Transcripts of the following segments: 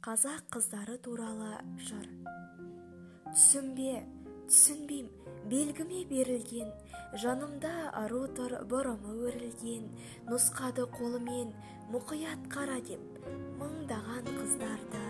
қазақ қыздары туралы жыр. Түсінбе түсінбейм белгіме берілген жанымда ару тұр бұрымы өрілген нұсқады қолымен мұқият қара деп мыңдаған қыздарды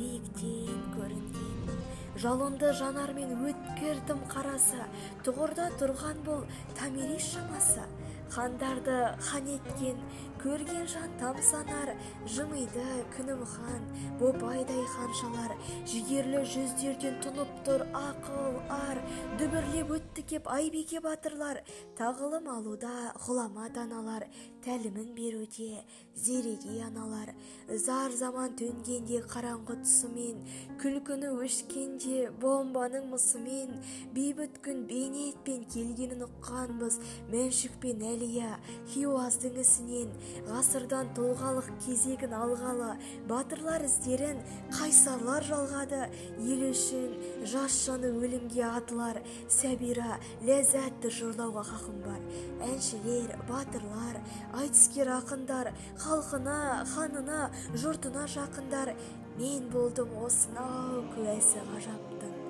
биіктен көрінген. Жалынды жанармен өткір тым қарасы тұғырда тұрған бұл томирис шамасы хандарды хан еткен көрген жан тамсанар жымиды күнім хан бопайдай ханшалар жігерлі жүздерден тұнып тұр ақыл ар. Дүбірлеп өтті кеп айбике батырлар. Тағылым алуда ғұлама даналар. Тәлімін беруде. Зереге аналар зар заман төнгенде қараңғы тұсымен күлкіні өшкенде бомбаның мысымен бейбіт күн бейнетпен келгенін ұққанбыз. Мәншүк пен әлия хиуаздың ісінен ғасырдан тұлғалық кезегін алғалы батырлар іздерін қайсарлар жалғады? Ел үшін жас жаны өлімге атылар. Сәбира ләззатты жырлауға хақым бар. Әншілер батырлар айтыскер ақындар халқына ханына жұртына жақындар. Мен болдым осынау куәсі ғажаптың.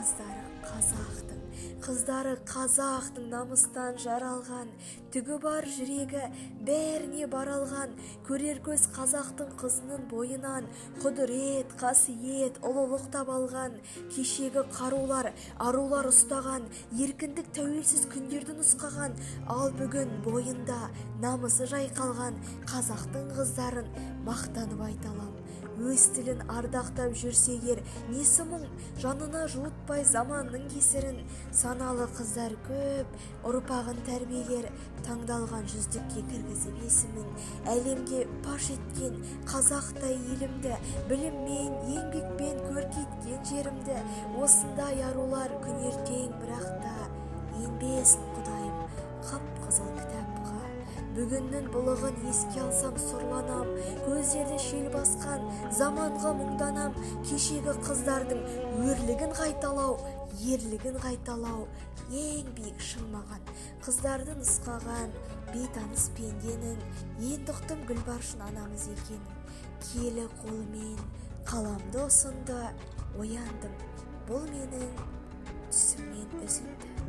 Қыздары қазақтың қыздары қазақтың намыстан жаралған. Түгі бар жүрегі бәріне баралған. Көрер көз қазақтың қызының бойынан. Құдірет қасиет ұлылық табалған. Кешегі қарулар арулар ұстаған. Еркіндік тәуелсіз күндерді нұсқаған. Ал бүгін бойында намысы жайқалған қазақтың қыздарын мақтанып айта өз тілін ардақтап жүрсе егер несі мұң? Жанына жуытпай заманның кесірін саналы қыздар көп ұрпағын тәрбиелер таңдалған жүздікке кіргізіп есімін әлемге паш еткен қазақтай елімді біліммен еңбекпен көркейткен жерімді осындай арулар күнертең бүгіннің бұлығын еске алсам сұрланам көздерді шел басқан заманға мұңданам. Кешегі қыздардың өрлігін қайталау ерлігін қайталау ең биік шың маған қыздарды нұсқаған бейтаныс пенденің енді ұқтым гүлбаршын анамыз екенін киелі қолымен қаламды ұсынды ояндым. Бұл менің түсімнен үзілді